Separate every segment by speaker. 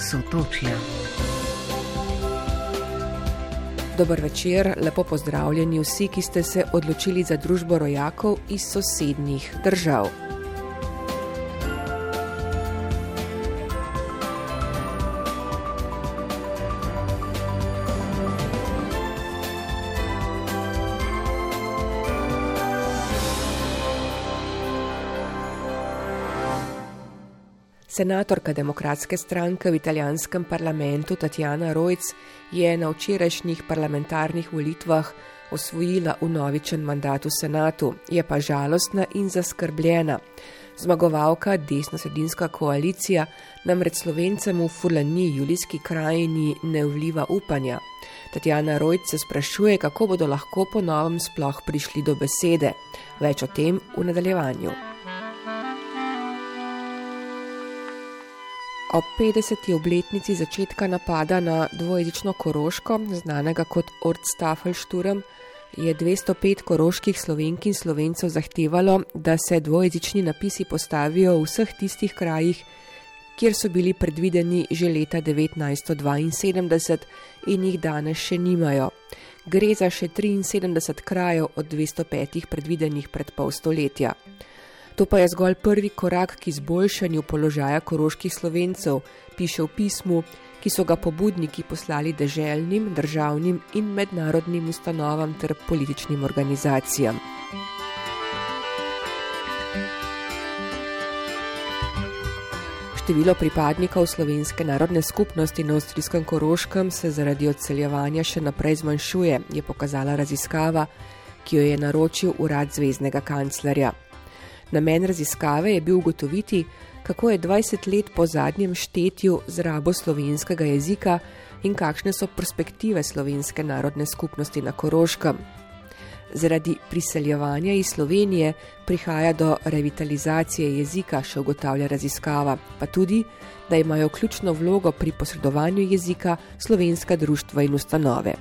Speaker 1: Sotočja.
Speaker 2: Dober večer, lepo pozdravljeni vsi, ki ste se odločili za družbo rojakov iz sosednjih držav. Senatorka demokratske stranke v italijanskem parlamentu Tatjana Rojc je na včerajšnjih parlamentarnih volitvah osvojila unovičen mandat v senatu, je pa žalostna in zaskrbljena. Zmagovalka desno-sredinska koalicija namreč slovencem v Fulani, julijski krajini, ne vliva upanja. Tatjana Rojc se sprašuje, kako bodo lahko po novem sploh prišli do besede. Več o tem v nadaljevanju. Ob 50. obletnici začetka napada na dvojezično Koroško, znanega kot Ortstafelšturm, je 205 koroških slovenk in slovencev zahtevalo, da se dvojezični napisi postavijo v vseh tistih krajih, kjer so bili predvideni že leta 1972 in jih danes še nimajo. Gre za še 73 krajev od 205 predvidenih pred pol stoletja. To pa je zgolj prvi korak k izboljšanju položaja koroških slovencev, piše v pismu, ki so ga pobudniki poslali deželnim, državnim in mednarodnim ustanovam ter političnim organizacijam. Število pripadnikov slovenske narodne skupnosti na avstrijskem Koroškem se zaradi odseljevanja še naprej zmanjšuje, je pokazala raziskava, ki jo je naročil urad zvezdnega kanclerja. Namen raziskave je bil ugotoviti, kako je 20 let po zadnjem štetju z rabo slovenskega jezika in kakšne so perspektive slovenske narodne skupnosti na Koroškem. Zaradi priseljevanja iz Slovenije prihaja do revitalizacije jezika, še ugotavlja raziskava, pa tudi, da imajo ključno vlogo pri posredovanju jezika slovenska društva in ustanove.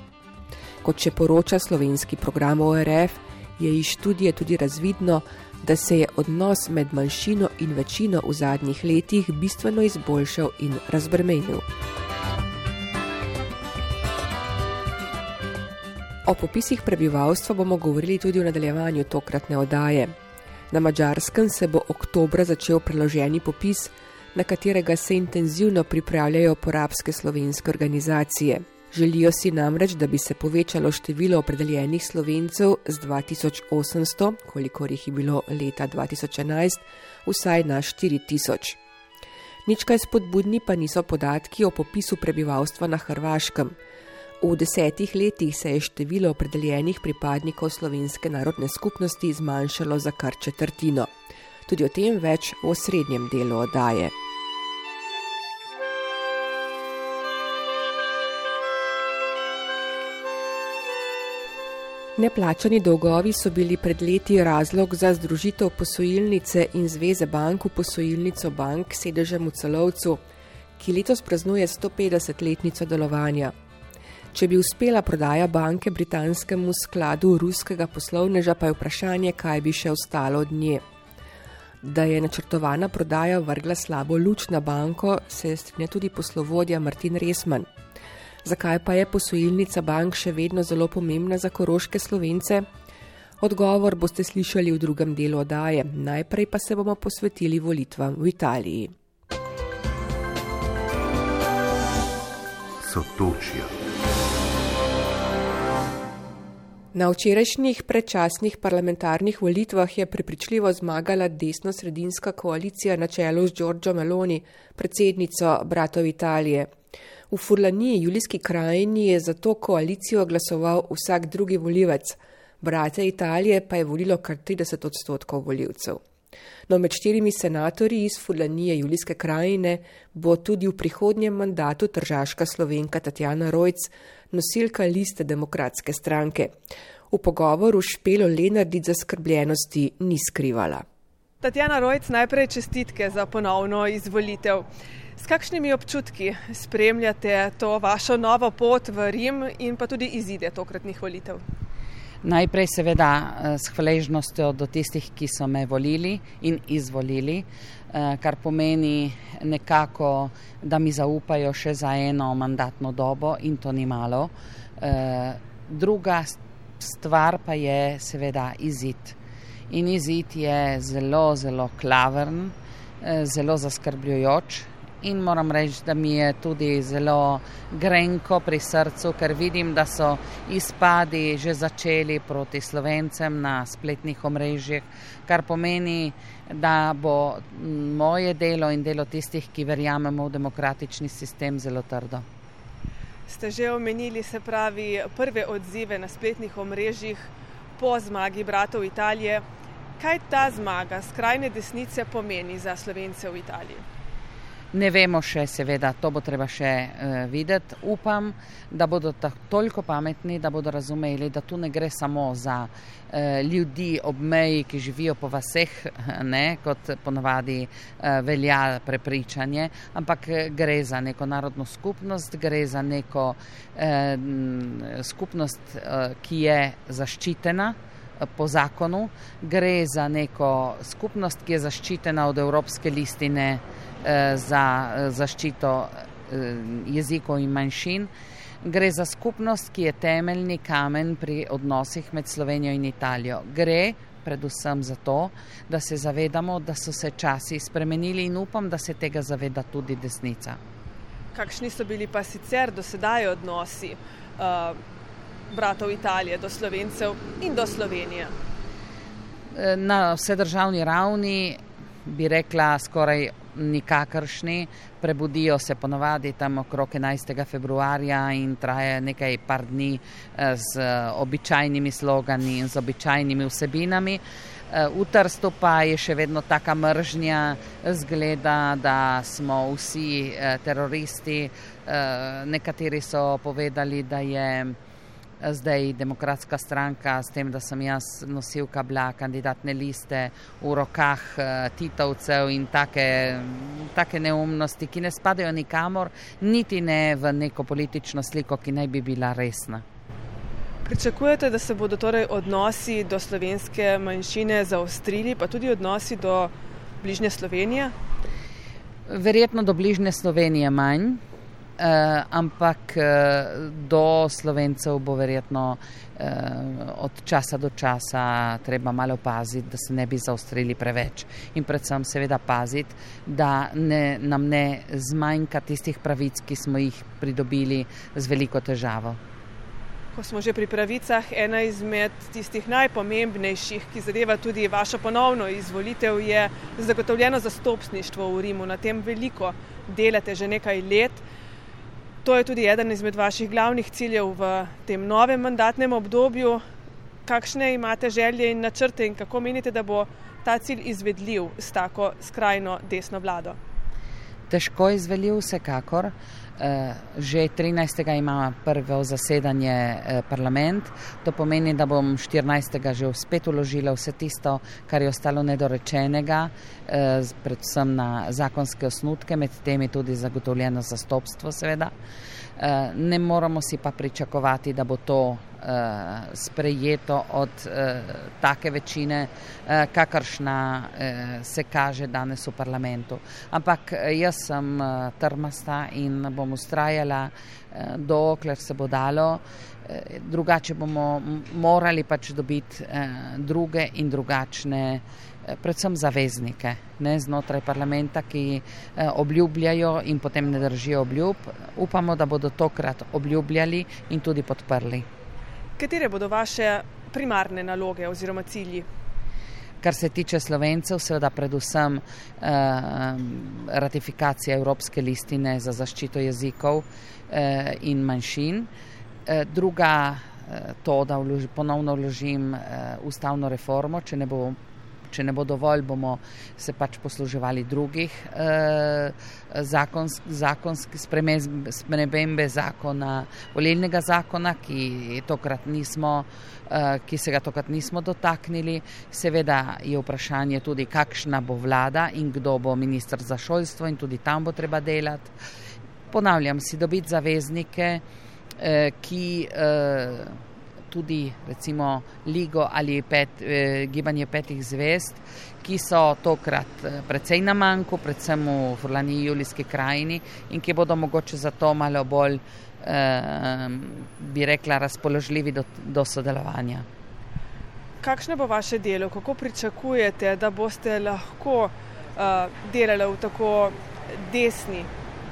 Speaker 2: Kot še poroča slovenski program ORF, je iz študije tudi razvidno, da se je odnos med manjšino in večino v zadnjih letih bistveno izboljšal in razbremenil. O popisih prebivalstva bomo govorili tudi v nadaljevanju tokratne oddaje. Na mačarskem se bo oktobra začel preloženi popis, na katerega se intenzivno pripravljajo porabske slovenske organizacije. Želijo si namreč, da bi se povečalo število opredeljenih slovencev z 2800, kolikor jih je bilo leta 2011, vsaj na 4000. Nič kaj spodbudni pa niso podatki o popisu prebivalstva na Hrvaškem. V desetih letih se je število opredeljenih pripadnikov slovenske narodne skupnosti zmanjšalo za kar četrtino. Tudi o tem več v srednjem delu oddaje. Neplačani dolgovi so bili pred leti razlog za združitev posojilnice in zveze bank v posojilnico bank sedežem v celovcu, ki letos praznuje 150-letnico delovanja. Če bi uspela prodaja banke britanskemu skladu ruskega poslovneža, pa je vprašanje, kaj bi še ostalo od nje. Da je načrtovana prodaja vrgla slabo luč na banko, se strinja tudi poslovodja Martin Resman. Zakaj pa je posojilnica bank še vedno zelo pomembna za koroške slovence? Odgovor boste slišali v drugem delu odaje, najprej pa se bomo posvetili volitvam v Italiji. Sotočja. Na včerajšnjih predčasnih parlamentarnih volitvah je prepričljivo zmagala desno-sredinska koalicija na čelu z Giorgio Meloni, predsednico Bratov Italije. V Furlaniji, julijski krajini, je za to koalicijo glasoval vsak drugi volivec, brate Italije pa je volilo kar 30 odstotkov voljivcev. No, med štirimi senatorji iz Furlanije, julijske krajine, bo tudi v prihodnjem mandatu tržaška slovenka Tatjana Rojc, nosilka liste demokratske stranke. V pogovoru Špelo Lenardic za skrbljenosti ni skrivala.
Speaker 3: Tatjana Rojc, najprej čestitke za ponovno izvolitev. S kakšnimi občutki spremljate to vašo novo pot v Rim in pa tudi izide tokratnih volitev?
Speaker 1: Najprej seveda s hvaležnostjo do tistih, ki so me volili in izvolili, kar pomeni nekako, da mi zaupajo še za eno mandatno dobo in to ni malo. Druga stvar pa je seveda izid. In izid je zelo, zelo klavern, zelo zaskrbljujoč, in moram reči, da mi je tudi zelo grenko pri srcu, ker vidim, da so izpadi že začeli proti slovencem na spletnih omrežjih, kar pomeni, da bo moje delo in delo tistih, ki verjamemo v demokratični sistem, zelo trdo.
Speaker 3: Ste že omenili, se pravi, prve odzive na spletnih omrežjih po zmagi bratov Italije. Kaj ta zmaga skrajne desnice pomeni za slovence v Italiji?
Speaker 1: Ne vemo še, seveda, to bo treba še uh, videti. Upam, da bodo toliko pametni, da bodo razumeli, da tu ne gre samo za uh, ljudi ob meji, ki živijo po vaseh, ne, kot ponavadi uh, velja prepričanje, ampak gre za neko narodno skupnost, gre za neko uh, skupnost, uh, ki je zaščitena. Po zakonu gre za neko skupnost, ki je zaščitena od Evropske listine Eh, za eh, zaščito eh, jezikov in manjšin. Gre za skupnost, ki je temeljni kamen pri odnosih med Slovenijo in Italijo. Gre predvsem za to, da se zavedamo, da so se časi spremenili in upam, da se tega zaveda tudi desnica.
Speaker 3: Kakšni so bili pa sicer do sedaj odnosi uh, bratov Italije do Slovencev in do Slovenije?
Speaker 1: Na vsedržavni ravni bi rekla skoraj nikakršni, prebudijo se ponovadi tam okrog 11. februarja in traje nekaj par dni eh, z običajnimi slogani in z običajnimi vsebinami. Eh, v Trstu pa je še vedno taka mržnja, zgleda, da smo vsi eh, teroristi. Nekateri so povedali, da je zdaj demokratska stranka, s tem, da sem jaz nosilka bila kandidatne liste v rokah uh, Titovcev in take, take neumnosti, ki ne spadajo nikamor, niti ne v neko politično sliko, ki naj bi bila resna.
Speaker 3: Pričakujete, da se bodo torej odnosi do slovenske manjšine zaostrili, pa tudi odnosi do bližnje Slovenije?
Speaker 1: Verjetno do bližnje Slovenije manj, Uh, ampak uh, do slovencev bo verjetno uh, od časa do časa treba malo paziti, da se ne bi zaostrili preveč. In predvsem seveda paziti, da ne, nam ne zmanjka tistih pravic, ki smo jih pridobili z veliko težavo.
Speaker 3: Ko smo že pri pravicah, ena izmed tistih najpomembnejših, ki zadeva tudi vašo ponovno izvolitev, je zagotovljeno zastopništvo v Rimu. Na tem veliko delate že nekaj let. To je tudi eden izmed vaših glavnih ciljev v tem novem mandatnem obdobju. Kakšne imate želje in načrte in kako menite, da bo ta cilj izvedljiv s tako skrajno desno vlado?
Speaker 1: Težko izvedljiv, vsekakor. Eh, že 13. ima prvo zasedanje eh, parlament, to pomeni, da bom 14. že spet uložila vse tisto, kar je ostalo nedorečenega, eh, predvsem na zakonske osnutke, med temi tudi zagotovljeno zastopstvo seveda. Ne moramo si pa pričakovati, da bo to sprejeto od uh, take večine, uh, kakršna uh, se kaže danes v parlamentu. Ampak jaz sem uh, trmasta in bom ustrajala, uh, dokler se bo dalo. Drugače bomo morali pač dobiti eh, druge in drugačne, predvsem zaveznike ne, znotraj parlamenta, ki eh, obljubljajo in potem ne držijo obljub. Upamo, da bodo tokrat obljubljali in tudi podprli.
Speaker 3: Katere bodo vaše primarne naloge oziroma cilji?
Speaker 1: Kar se tiče slovencev, seveda predvsem eh, ratifikacija Evropske listine za zaščito jezikov eh, in manjšin. Eh, druga, eh, to, da vloži, ponovno vložim eh, ustavno reformo, če ne bo če ne bo dovolj, bomo se pač posluževali drugih eh, zakonskih zakonsk, spremembe zakona, volilnega zakona, ki, nismo, eh, ki se ga tokrat nismo dotaknili. Seveda je vprašanje tudi, kakšna bo vlada in kdo bo ministr za šolstvo in tudi tam bo treba delati. Ponavljam si, dobiti zaveznike, eh, ki. Eh, tudi recimo Ligo ali pet, eh, Gibanje petih zvest, ki so tokrat eh, precej na manjku, predvsem v Furlani Julijski krajini in ki bodo mogoče zato malo bolj, eh, bi rekla, razpoložljivi do, do sodelovanja.
Speaker 3: Kakšno bo vaše delo, kako pričakujete, da boste lahko uh, delali v tako desni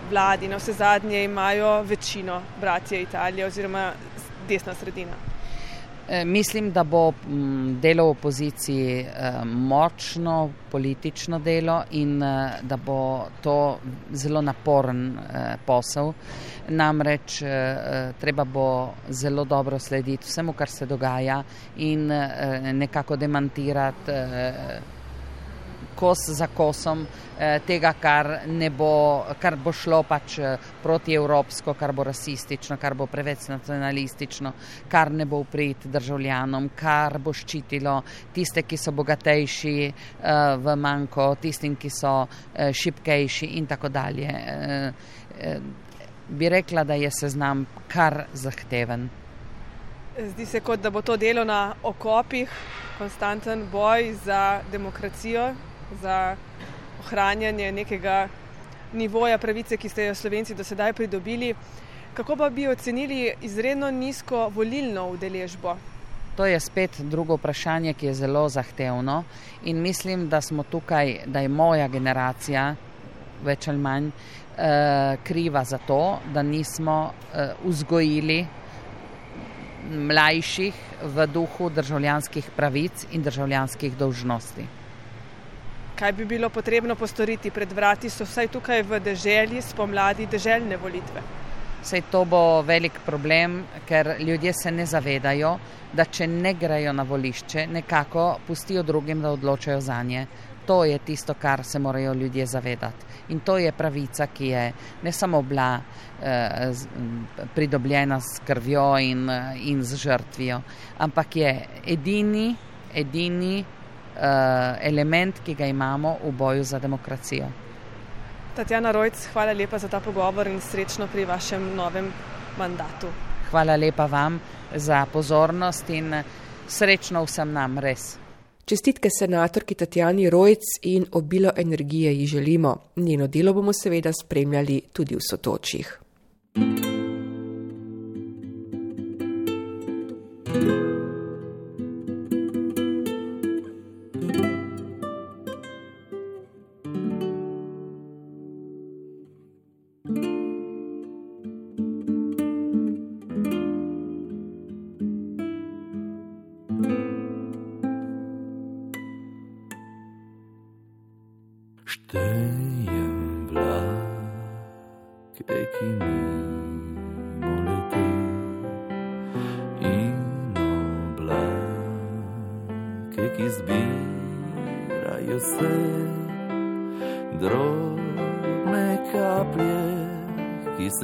Speaker 3: vladi? Na vse zadnje imajo večino bratje Italije oziroma desna sredina.
Speaker 1: E, mislim, da bo delo v opoziciji e, močno politično delo in e, da bo to zelo naporen posel. Namreč treba bo zelo dobro slediti vsemu, kar se dogaja in nekako demantirati kos za kosom eh, tega, kar, bo, kar bo šlo pač eh, proti evropsko, kar bo rasistično, kar bo preveč nacionalistično, kar ne bo uprit državljanom, kar bo ščitilo tiste, ki so bogatejši eh, v manjko, tistim, ki so šipkejši in tako dalje. Bi rekla, da je seznam kar zahteven.
Speaker 3: Zdi se, kot da bo to delo na okopih, konstanten boj za demokracijo, za ohranjanje nekega nivoja pravice, ki ste jo Slovenci do sedaj pridobili. Kako pa bi ocenili izredno nizko volilno udeležbo?
Speaker 1: To je spet drugo vprašanje, ki je zelo zahtevno in mislim, da smo tukaj, da je moja generacija več ali manj eh, kriva za to, da nismo eh, vzgojili mlajših v duhu državljanskih pravic in državljanskih dolžnosti
Speaker 3: kaj bi bilo potrebno postoriti pred vrati, so vsaj tukaj v deželi spomladi deželjne volitve.
Speaker 1: Sej to bo velik problem, ker ljudje se ne zavedajo, da če ne grejo na volišče, nekako pustijo drugim, da odločajo za nje. To je tisto, kar se morajo ljudje zavedati. In to je pravica, ki je ne samo bila eh, pridobljena s krvjo in, in z žrtvijo, ampak je edini, edini element, ki ga imamo v boju za demokracijo.
Speaker 3: Tatjana Rojc, hvala lepa za ta pogovor in srečno pri vašem novem mandatu.
Speaker 1: Hvala lepa vam za pozornost in srečno vsem nam res.
Speaker 2: Čestitke senatorki Tatjani Rojc in obilo energije ji želimo. Njeno delo bomo seveda spremljali tudi v sotočjih. thank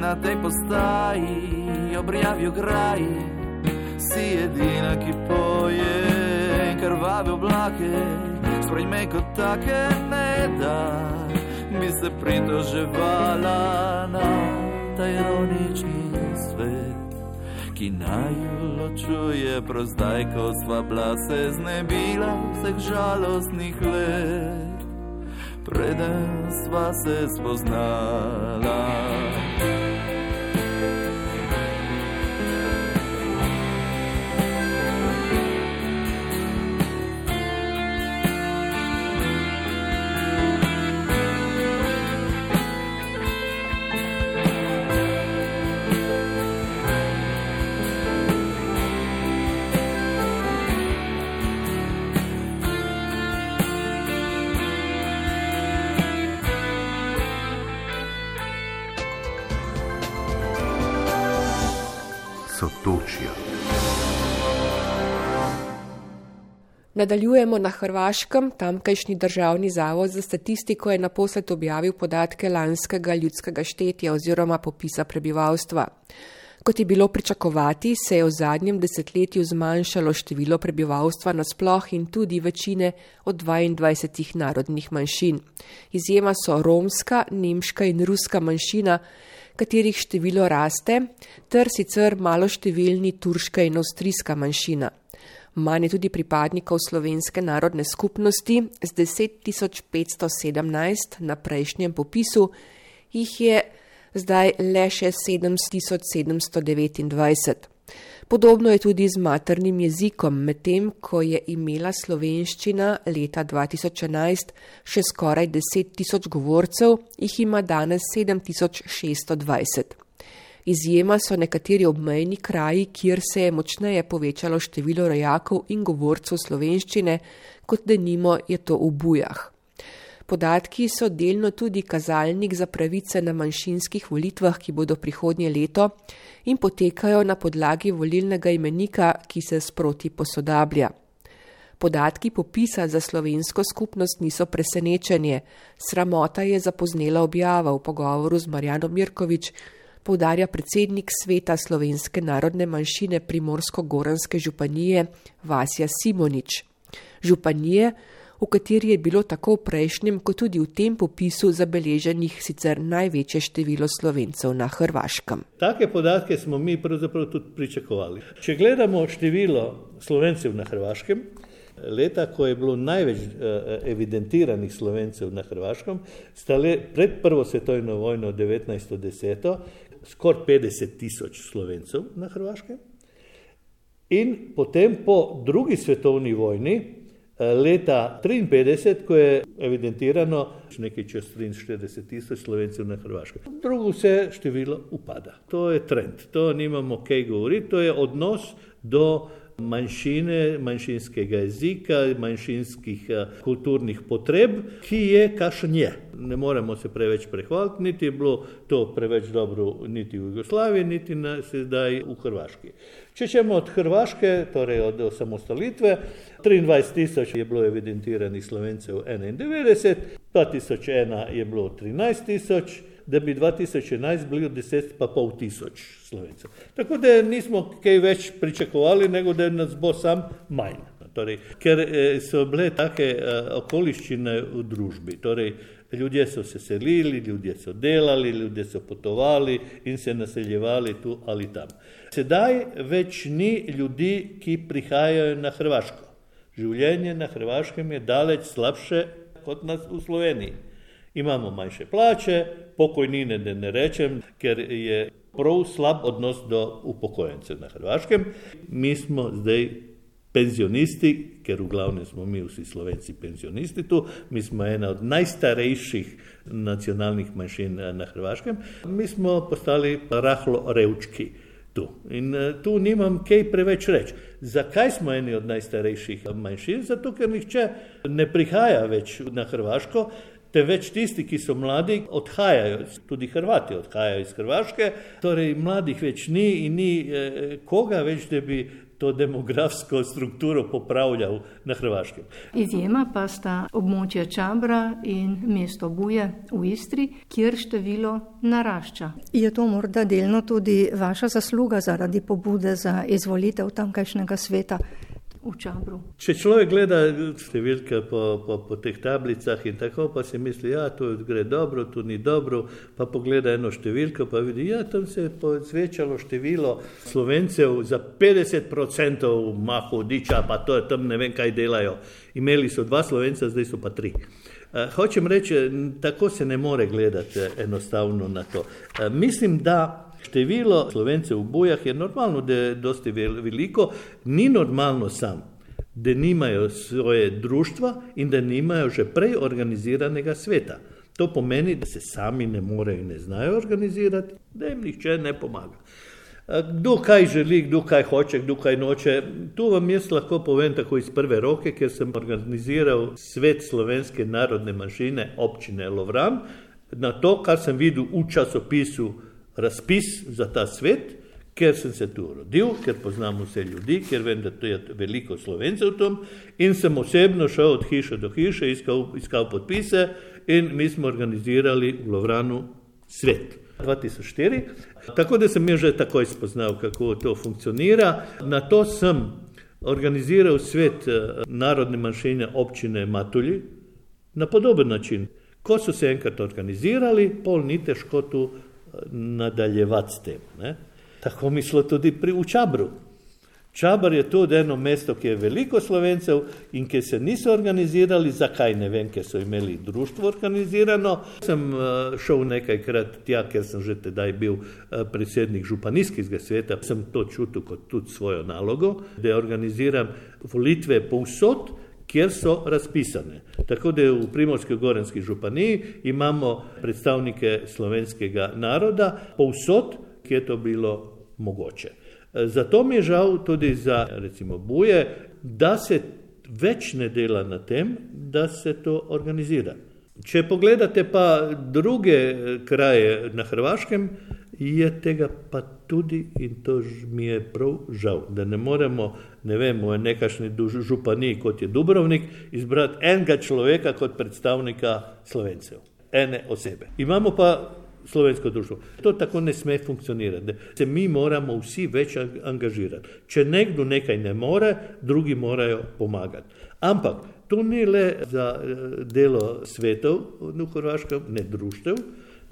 Speaker 4: na tej postaji, objavijo graji, si edina, ki poje krvave oblake, sprejme kot take, ne da bi se pritoževala na ta ironični svet ki naj ločuje prozdaj, ko sva bila se znebila vseh žalostnih let, preden sva se spoznala.
Speaker 2: Nadaljujemo na Hrvaškem. Tamkajšnji državni zavod za statistiko je naposled objavil podatke lanskega ljudskega štetja oziroma popisa prebivalstva. Kot je bilo pričakovati, se je v zadnjem desetletju zmanjšalo število prebivalstva nasploh in tudi večine od 22 narodnih manjšin. Izjema so romska, nemška in ruska manjšina, katerih število raste, ter sicer maloštevilni turška in avstrijska manjšina. Manj je tudi pripadnikov slovenske narodne skupnosti z 10.517 na prejšnjem popisu, jih je zdaj le še 7729. Podobno je tudi z maternim jezikom, medtem ko je imela slovenščina leta 2011 še skoraj 10 tisoč govorcev, jih ima danes 7620. Izjema so nekateri obmejni kraji, kjer se je močneje povečalo število rojakov in govorcev slovenščine, kot denimo je to v bujah. Podatki so delno tudi kazalnik za pravice na manjšinskih volitvah, ki bodo prihodnje leto in potekajo na podlagi volilnega imenika, ki se sproti posodablja. Podatki popisa za slovensko skupnost niso presenečenje, sramota je zapoznela objava v pogovoru z Marjanom Mirkovič, poudarja predsednik sveta slovenske narodne manjšine Primorsko-Goranske županije Vasja Simonič. Županije, v kateri je bilo tako v prejšnjem, kot tudi v tem popisu zabeleženih sicer največje število slovencev na Hrvaškem.
Speaker 5: Take podatke smo mi pravzaprav tudi pričakovali. Če gledamo število slovencev na Hrvaškem, leta, ko je bilo največ uh, evidentiranih slovencev na Hrvaškem, sta le pred prvo svetovno vojno 1910 skoraj 50 tisoč slovencev na Hrvaškem. In potem po drugi svetovni vojni, eh, leta 1953, ko je evidentirano nekaj čez 43 tisoč slovencev na Hrvaškem. Drugo vse število upada. To je trend, to nimamo kaj govoriti, to je odnos do manjšine, manjšinskega jezika, manjšinskih eh, kulturnih potreb, ki je kašen je. Ne moremo se preveč prehvaliti, niti je bilo to preveč dobro, niti v Jugoslaviji, niti na, sedaj v Hrvaški. Če ćemo od Hrvaške, torej od osamostalitve, 23 tisoč je bilo evidentiranih slovencev 91, 2001 je bilo 13 tisoč, da bi 2011 bili od 10 pa pol tisoč slovencev. Tako da nismo kaj več pričakovali, nego da nas bo sam manj. Torej, ker eh, so bile take eh, okoliščine v družbi. Torej, ljudje so se selili, ljudje so delali, ljudje so potovali in se naseljevali tu ali tam. Sedaj več ni ljudi, ki prihajajo na Hrvaško. Življenje na Hrvaškem je daleč slabše kot nas v Sloveniji. Imamo manjše plače, pokojnine, da ne rečem, ker je prav slab odnos do upokojencev na Hrvaškem. Mi smo zdaj penzionisti, ker v glavnem smo mi vsi slovenci penzionisti tu, mi smo ena od najstarejših nacionalnih manjšin na Hrvaškem, mi smo postali rahlo revčki. Tu. In uh, tu nimam kaj preveč reči. Zakaj smo eni od najstarejših manjšin? Zato, ker nihče ne prihaja več na Hrvaško, Teveč tisti, ki so mladi, odhajajo, tudi Hrvati odhajajo iz Hrvaške, torej mladih več ni in ni eh, koga več, da bi to demografsko strukturo popravljal na Hrvaškem.
Speaker 6: Izjema pa sta območje Čabra in mesto Buje v Istri, kjer število narašča. Je to morda delno tudi vaša zasluga zaradi pobude za izvolitev tamkajšnjega sveta? V Čabru.
Speaker 5: Če človek gleda številke po, po, po teh tablicah in tako, pa si misli, da ja, to gre dobro, tu ni dobro, pa pogleda eno številko, pa vidi, da ja, tam se je povečalo število slovencev za 50% mahu diča, pa to je tam ne vem, kaj delajo. Imeli so dva slovenca, zdaj so pa tri. Uh, hočem reči, tako se ne more gledati enostavno na to. Uh, mislim, da Število slovencev v bojah je normalno, da je dosti veliko, ni normalno sam, da nimajo svoje društva in da nimajo že prej organiziranega sveta. To pomeni, da se sami ne morejo in ne znajo organizirati, da jim nihče ne pomaga. Kdo kaj želi, kdo kaj hoče, kdo kaj noče, to vam jaz lahko povem tako iz prve roke, ker sem organiziral svet slovenske narodne manjšine občine Lovran. Na to, kar sem videl v časopisu razpis za ta svet, ker sem se tu rodil, ker poznam vse ljudi, ker vem, da je veliko slovencev tam in sem osebno šel od hiše do hiše, iskal, iskal podpise in mi smo organizirali v Lovranu svet. 2004. Tako da sem že takoj spoznal, kako to funkcionira. Na to sem organiziral svet eh, narodne manjšine občine Matulji na podoben način. Ko so se enkrat organizirali, pol ni težko tu nadaljevati s tem. Ne? Tako mislo tudi pri Učabru. Čabar je tudi eno mesto, ki je veliko slovencev in ki se niso organizirali, zakaj ne vem, ker so imeli društvo organizirano. Sem eh, šel nekajkrat tja, ker sem že tedaj bil eh, predsednik županijskega sveta, sem to čutil kot tudi svojo nalogo, da organiziram volitve povsod, kjer so razpisane. Tako da v Primorsko-Gorenski županiji imamo predstavnike slovenskega naroda povsod, kjer je to bilo mogoče. Zato mi je žal tudi za recimo buje, da se več ne dela na tem, da se to organizira. Če pogledate pa druge eh, kraje na Hrvaškem, je tega pa tudi in to mi je prav žal, da ne moremo, ne vem, v nekašni županiji, kot je Dubrovnik, izbrati enega človeka kot predstavnika slovencev, ene osebe. Imamo pa slovensko društvo. To tako ne sme funkcionirati. Se mi moramo vsi več angažirati. Če nekdo nekaj ne more, drugi morajo pomagati. Ampak to ni le za eh, delo svetov v Hrvaškem, ne društev,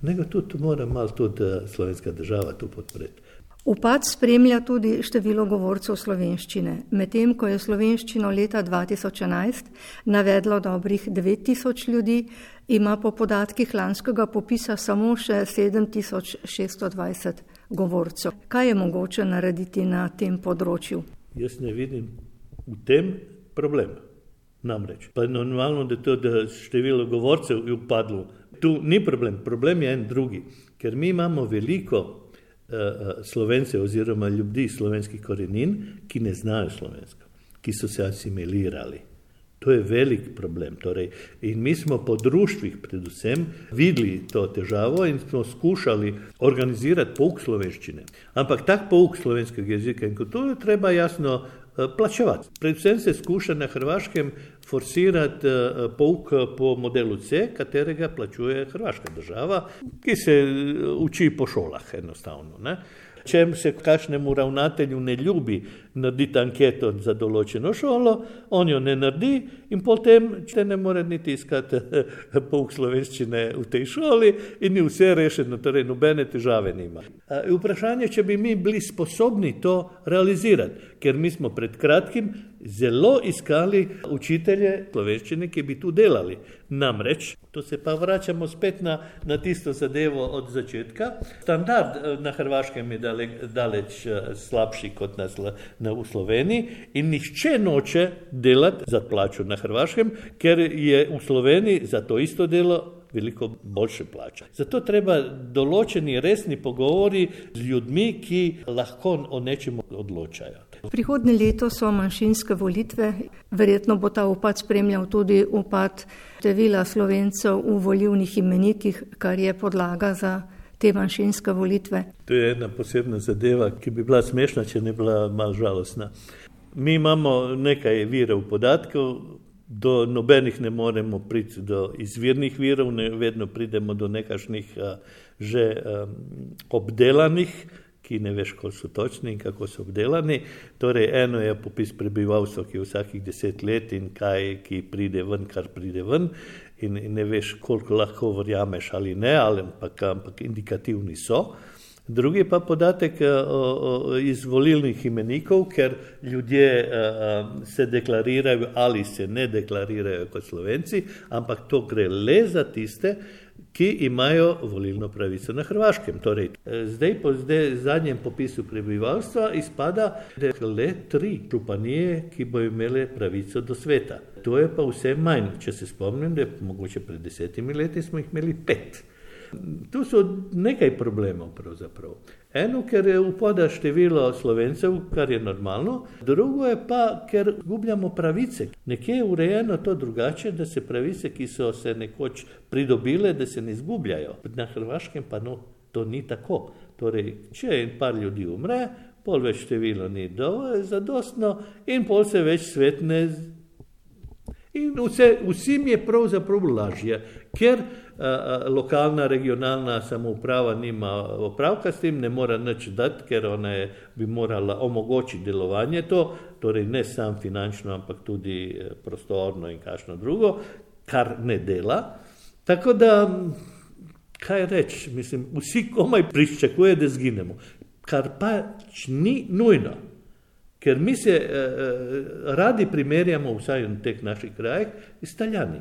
Speaker 5: nego tudi mora malo tudi eh, slovenska država tu podpreti.
Speaker 6: Upad spremlja tudi število govorcev slovenščine. Medtem ko je slovenščino leta 2011 navedlo dobrih 9000 ljudi, ima po podatkih lanskega popisa samo še 7620 govorcev. Kaj je mogoče narediti na tem področju?
Speaker 5: Jaz ne vidim v tem problem. Namreč, pa je normalno, da, to, da število govorcev je upadlo. Tu ni problem, problem je en drugi, ker mi imamo veliko Eh, eh, slovence oziroma ljudi slovenskih korenin, ki ne znajo slovensko, ki so se asimilirali. To je velik problem. Torej, in mi smo po društvih predvsem videli to težavo in smo skušali organizirati pouk slovenščine. Ampak tak pouk slovenskega jezika in kulture treba jasno Eh, plačevati. Predvsem se skuša na Hrvaškem forsirati eh, pouk po modelu C, katerega plačuje Hrvaška država, ki se eh, uči po šolah enostavno. Ne? Če se kakšnemu ravnatelju ne ljubi narediti anketo za določeno šolo, on jo ne naredi in potem če ne more niti iskati pouk slovenščine v tej šoli in ni vse rešeno, torej nobene težave nima. Vprašanje, če bi mi bili sposobni to realizirati, ker mi smo pred kratkim zelo iskali učitelje slovenščine, ki bi tu delali. Namreč, to se pa vračamo spet na, na tisto zadevo od začetka. Standard eh, na Hrvaškem je dale, daleč eh, slabši kot na, na, v Sloveniji in nihče noče delati za plačo na Hrvaškem, ker je v Sloveniji za to isto delo veliko boljše plače. Zato treba določeni resni pogovori z ljudmi, ki lahko o nečem odločajo.
Speaker 6: Prihodne leto so manjšinske volitve, verjetno bo ta upad spremljal tudi upad števila slovencev v volivnih imenikih, kar je podlaga za te manjšinske volitve.
Speaker 5: To je ena posebna zadeva, ki bi bila smešna, če ne bila mal žalostna. Mi imamo nekaj virov podatkov, do nobenih ne moremo priti do izvirnih virov, ne vedno pridemo do nekašnih že obdelanih ki ne veš, koliko so točni in kako so obdelani. Torej, eno je popis prebivalstva, ki je vsakih deset let in kaj, ki pride ven, kar pride ven, in, in ne veš, koliko lahko verjameš ali ne, ali ampak, ampak indikativni so. Drugi pa podatek o, iz volilnih imenikov, ker ljudje a, se deklarirajo ali se ne deklarirajo kot slovenci, ampak to gre le za tiste, ki imajo volilno pravico na Hrvaškem. Torej, zdaj, po zdaj, zadnjem popisu prebivalstva, izpada, da je le tri županije, ki bo imele pravico do sveta. To je pa vse manj. Če se spomnim, da je mogoče pred desetimi leti smo jih imeli pet. Tu so nekaj problemov pravzaprav. Eno, ker je upada število slovencev, kar je normalno, drugo je pa, ker gubljamo pravice. Nekje je urejeno to drugače, da se pravice, ki so se nekoč pridobile, da se ne izgubljajo. Na Hrvaškem pa no, to ni tako. Torej, če en par ljudi umre, pol več število ni dovolj zadostno in pol se več svet ne. In vse, vsem je pravzaprav lažje, ker lokalna, regionalna samouprava nima opravka s tem, ne mora nič dati, ker ona je, bi morala omogočiti delovanje to, torej ne samo finančno, ampak tudi e, prostorno in kakšno drugo, kar ne dela. Tako da kaj reči, mislim, vsi komaj pričakuje, da zginemo, kar pač ni nujno. Ker mi se eh, eh radi primerjamo, vsaj v teh naših krajih, s Italijani.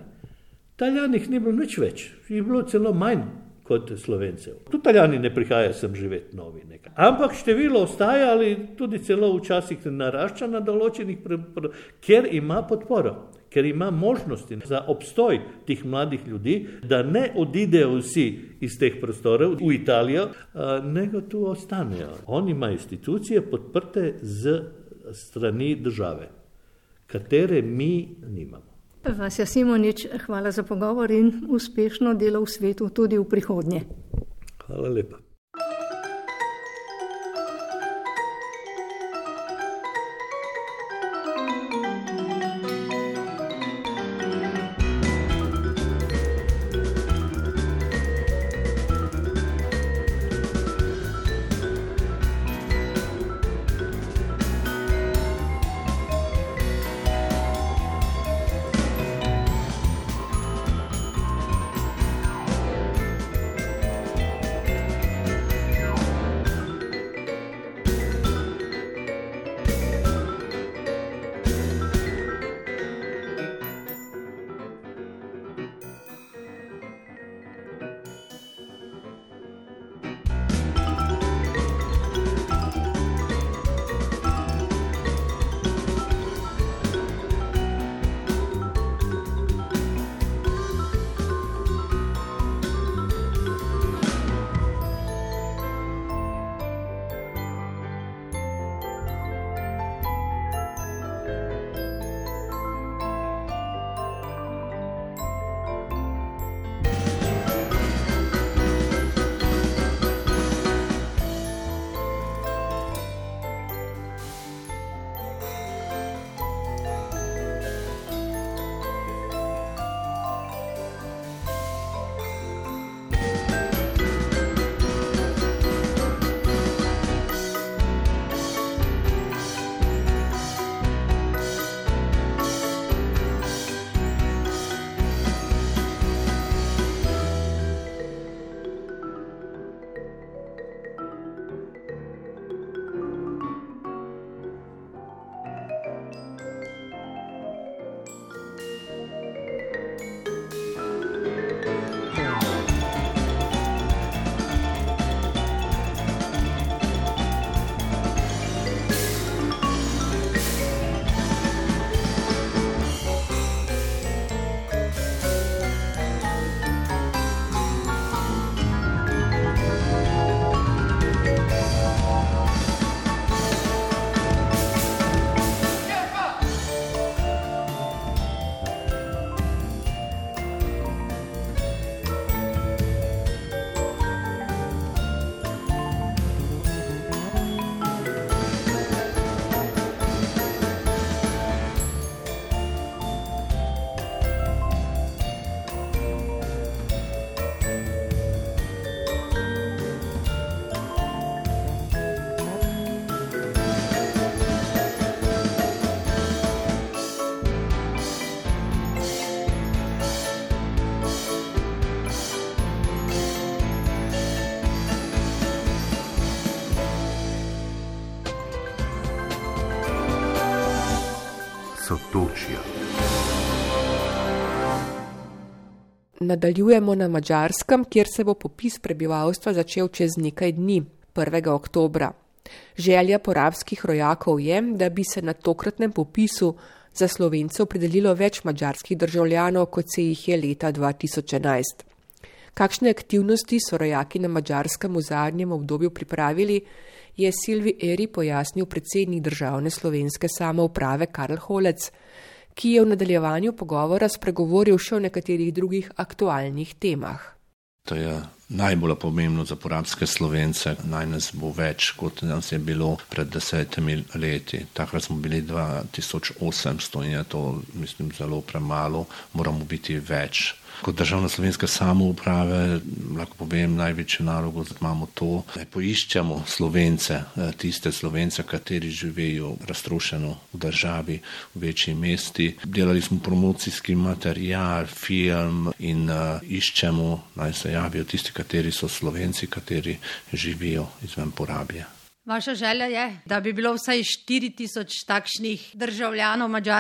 Speaker 5: Italijanih ni bilo nič več, jih je bilo celo manj kot Slovencev. Tudi Italijani ne prihajajo sem živeti novi. Nekaj. Ampak število ostaja ali tudi celo včasih narašča na določenih, ker ima podporo ker ima možnosti za obstoj teh mladih ljudi, da ne odidejo vsi iz teh prostorov v Italijo, nego tu ostanejo. Oni imajo institucije podprte z strani države, katere mi nimamo.
Speaker 6: Vasja Simonič, hvala za pogovor in uspešno delo v svetu tudi v prihodnje.
Speaker 5: Hvala lepa.
Speaker 2: Nadaljujemo na Mačarskem, kjer se bo popis prebivalstva začel čez nekaj dni, 1. oktobra. Želja porabskih rojakov je, da bi se na tokratnem popisu za slovence opredelilo več mačarskih državljanov, kot se jih je leta 2011. Kakšne aktivnosti so rojaki na Mačarskem v zadnjem obdobju pripravili, je Silvi Eri pojasnil predsednik državne slovenske samouprave Karl Holec ki je v nadaljevanju pogovora spregovoril še o nekaterih drugih aktualnih temah.
Speaker 7: To je najbolj pomembno za porabske slovence. Naj nas bo več, kot nas je bilo pred desetimi leti. Takrat smo bili 2800 in je to, mislim, zelo premalo. Moramo biti več. Kot državna slovenska samouprava, lahko povem, največjo nalogo imamo to, da poiščemo slovence, tiste slovence, kateri živijo raztrošeno v državi, v večji mesti. Delali smo promocijski material, film in uh, iščemo, naj se javijo tisti, kateri so slovenci, kateri živijo izven porabje.
Speaker 8: Vaša želja je, da bi bilo vsaj 4000 takšnih državljanov Mačarske.